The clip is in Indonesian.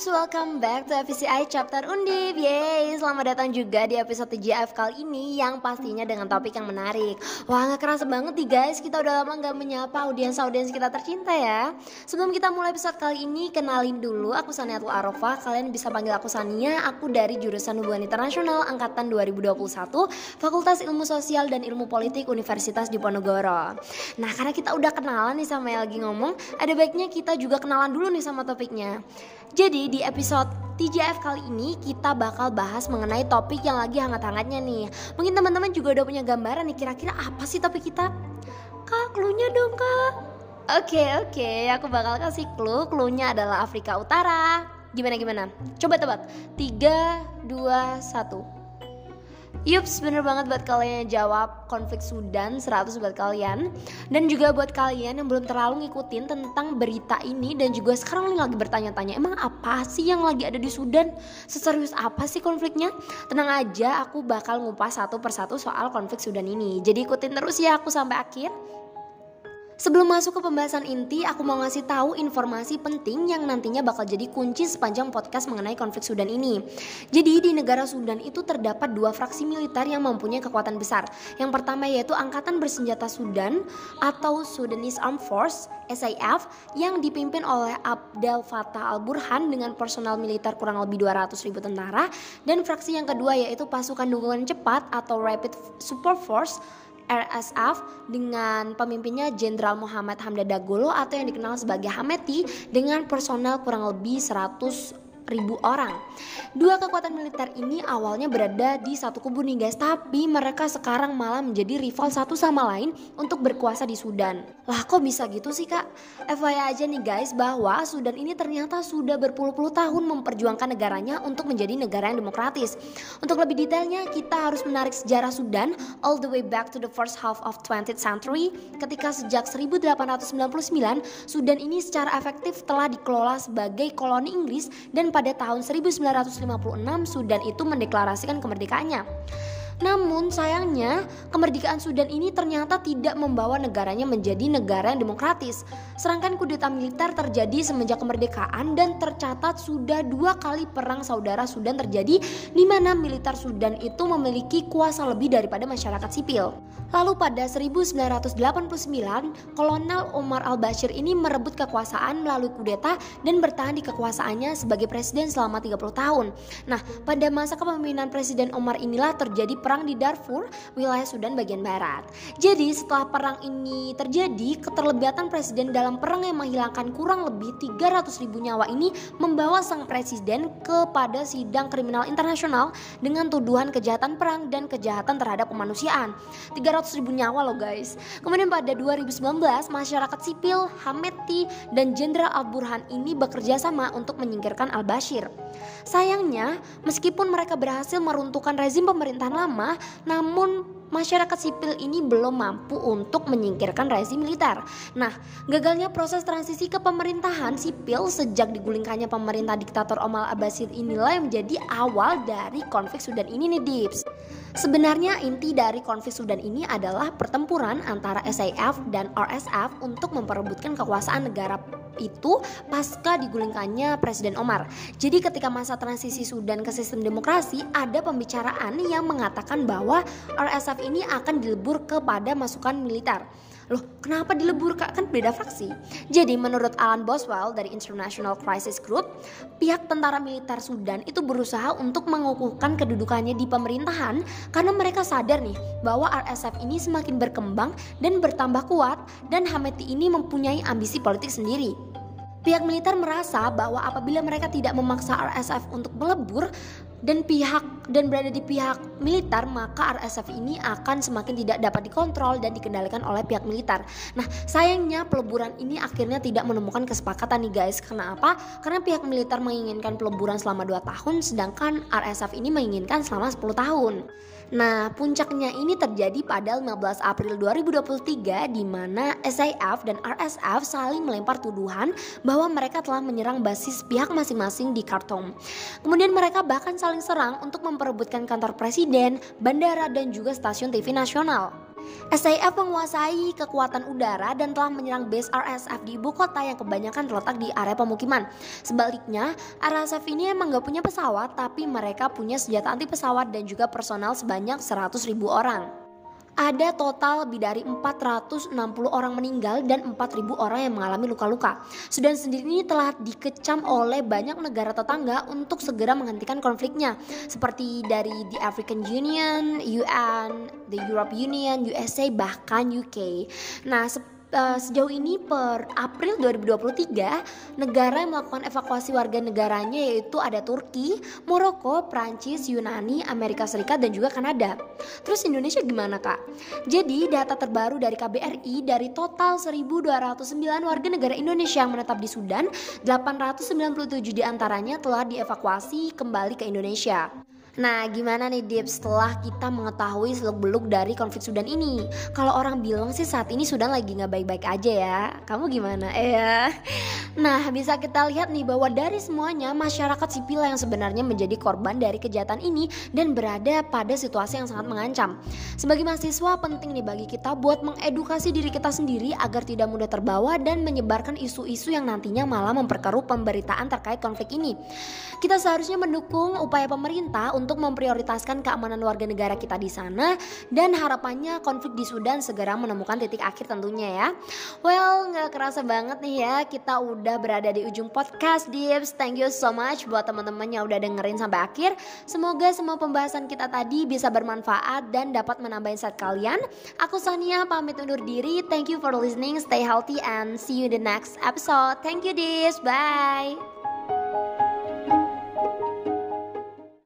guys, welcome back to FCI Chapter Undip Yeay, selamat datang juga di episode TGF kali ini Yang pastinya dengan topik yang menarik. Wah gak kerasa banget nih guys, kita udah lama gak menyapa audiens-audiens kita tercinta ya. Sebelum kita mulai episode kali ini, kenalin dulu Aku Saniatul Arofah, kalian bisa panggil aku Sania Aku dari jurusan Hubungan Internasional Angkatan 2021 Fakultas Ilmu Sosial dan Ilmu Politik Universitas Diponegoro. Nah karena kita udah kenalan nih sama yang lagi ngomong Ada baiknya kita juga kenalan dulu nih sama topiknya. Jadi di episode TJF kali ini kita bakal bahas mengenai topik yang lagi hangat-hangatnya nih. Mungkin teman-teman juga udah punya gambaran nih kira-kira apa sih topik kita? Kak, clue-nya dong kak. Oke oke, aku bakal kasih clue. Clue-nya adalah Afrika Utara. Gimana gimana? Coba tebak. 3 2 1. Yups, bener banget buat kalian yang jawab konflik Sudan 100 buat kalian Dan juga buat kalian yang belum terlalu ngikutin tentang berita ini Dan juga sekarang lagi bertanya-tanya Emang apa sih yang lagi ada di Sudan? Seserius apa sih konfliknya? Tenang aja, aku bakal ngupas satu persatu soal konflik Sudan ini Jadi ikutin terus ya aku sampai akhir Sebelum masuk ke pembahasan inti, aku mau ngasih tahu informasi penting yang nantinya bakal jadi kunci sepanjang podcast mengenai konflik Sudan ini. Jadi di negara Sudan itu terdapat dua fraksi militer yang mempunyai kekuatan besar. Yang pertama yaitu Angkatan Bersenjata Sudan atau Sudanese Armed Force SAF yang dipimpin oleh Abdel Fattah al-Burhan dengan personal militer kurang lebih 200 ribu tentara dan fraksi yang kedua yaitu pasukan dukungan cepat atau Rapid Support Force RSF dengan pemimpinnya Jenderal Muhammad Hamdan Dagolo atau yang dikenal sebagai Hameti dengan personel kurang lebih 100 ribu orang. Dua kekuatan militer ini awalnya berada di satu kubu nih guys, tapi mereka sekarang malah menjadi rival satu sama lain untuk berkuasa di Sudan. Lah kok bisa gitu sih kak? FYI aja nih guys bahwa Sudan ini ternyata sudah berpuluh-puluh tahun memperjuangkan negaranya untuk menjadi negara yang demokratis. Untuk lebih detailnya kita harus menarik sejarah Sudan all the way back to the first half of 20th century ketika sejak 1899 Sudan ini secara efektif telah dikelola sebagai koloni Inggris dan pada tahun 1956 Sudan itu mendeklarasikan kemerdekaannya. Namun sayangnya kemerdekaan Sudan ini ternyata tidak membawa negaranya menjadi negara yang demokratis. Serangkaian kudeta militer terjadi semenjak kemerdekaan dan tercatat sudah dua kali perang saudara Sudan terjadi di mana militer Sudan itu memiliki kuasa lebih daripada masyarakat sipil. Lalu pada 1989, Kolonel Omar al-Bashir ini merebut kekuasaan melalui kudeta dan bertahan di kekuasaannya sebagai presiden selama 30 tahun. Nah, pada masa kepemimpinan Presiden Omar inilah terjadi perang di Darfur, wilayah Sudan bagian barat. Jadi setelah perang ini terjadi, keterlibatan presiden dalam perang yang menghilangkan kurang lebih 300 ribu nyawa ini membawa sang presiden kepada sidang kriminal internasional dengan tuduhan kejahatan perang dan kejahatan terhadap kemanusiaan. 300 ribu nyawa loh guys. Kemudian pada 2019, masyarakat sipil, Hameti, dan Jenderal Al-Burhan ini bekerja sama untuk menyingkirkan Al-Bashir. Sayangnya, meskipun mereka berhasil meruntuhkan rezim pemerintahan lama, lama, namun masyarakat sipil ini belum mampu untuk menyingkirkan rezim militer. Nah, gagalnya proses transisi ke pemerintahan sipil sejak digulingkannya pemerintah diktator Omar Abbasid inilah yang menjadi awal dari konflik Sudan ini nih Dips. Sebenarnya inti dari konflik Sudan ini adalah pertempuran antara SAF dan RSF untuk memperebutkan kekuasaan negara itu pasca digulingkannya Presiden Omar. Jadi ketika masa transisi Sudan ke sistem demokrasi ada pembicaraan yang mengatakan bahwa RSF ini akan dilebur kepada masukan militer. Loh, kenapa dilebur kak? Kan beda fraksi. Jadi menurut Alan Boswell dari International Crisis Group, pihak tentara militer Sudan itu berusaha untuk mengukuhkan kedudukannya di pemerintahan karena mereka sadar nih bahwa RSF ini semakin berkembang dan bertambah kuat dan Hameti ini mempunyai ambisi politik sendiri. Pihak militer merasa bahwa apabila mereka tidak memaksa RSF untuk melebur dan pihak dan berada di pihak militer, maka RSF ini akan semakin tidak dapat dikontrol dan dikendalikan oleh pihak militer. Nah, sayangnya peleburan ini akhirnya tidak menemukan kesepakatan nih guys. Kenapa? Karena pihak militer menginginkan peleburan selama 2 tahun sedangkan RSF ini menginginkan selama 10 tahun. Nah, puncaknya ini terjadi pada 15 April 2023 di mana SAF dan RSF saling melempar tuduhan bahwa mereka telah menyerang basis pihak masing-masing di Khartoum. Kemudian mereka bahkan saling serang untuk memperebutkan kantor presiden, bandara dan juga stasiun TV nasional. SAF menguasai kekuatan udara dan telah menyerang base RSF di ibu kota yang kebanyakan terletak di area pemukiman. Sebaliknya, RSF ini emang gak punya pesawat, tapi mereka punya senjata anti pesawat dan juga personal sebanyak 100 ribu orang ada total lebih dari 460 orang meninggal dan 4.000 orang yang mengalami luka-luka. Sudan sendiri ini telah dikecam oleh banyak negara tetangga untuk segera menghentikan konfliknya, seperti dari the African Union, UN, the Europe Union, USA, bahkan UK. Nah, uh, sejauh ini per April 2023 negara yang melakukan evakuasi warga negaranya yaitu ada Turki, Maroko, Prancis, Yunani, Amerika Serikat dan juga Kanada. Terus Indonesia gimana kak? Jadi data terbaru dari KBRI dari total 1209 warga negara Indonesia yang menetap di Sudan, 897 di antaranya telah dievakuasi kembali ke Indonesia. Nah, gimana nih Dip setelah kita mengetahui seluk-beluk dari konflik Sudan ini? Kalau orang bilang sih saat ini Sudan lagi nggak baik-baik aja ya. Kamu gimana? Eh ya. Nah, bisa kita lihat nih bahwa dari semuanya masyarakat sipil yang sebenarnya menjadi korban dari kejahatan ini dan berada pada situasi yang sangat mengancam. Sebagai mahasiswa penting nih bagi kita buat mengedukasi diri kita sendiri agar tidak mudah terbawa dan menyebarkan isu-isu yang nantinya malah memperkeruh pemberitaan terkait konflik ini. Kita seharusnya mendukung upaya pemerintah untuk memprioritaskan keamanan warga negara kita di sana dan harapannya konflik di Sudan segera menemukan titik akhir tentunya ya. Well, nggak kerasa banget nih ya kita udah berada di ujung podcast Dips. Thank you so much buat teman-teman yang udah dengerin sampai akhir. Semoga semua pembahasan kita tadi bisa bermanfaat dan dapat menambah insight kalian. Aku Sonia pamit undur diri. Thank you for listening. Stay healthy and see you in the next episode. Thank you Dips. Bye.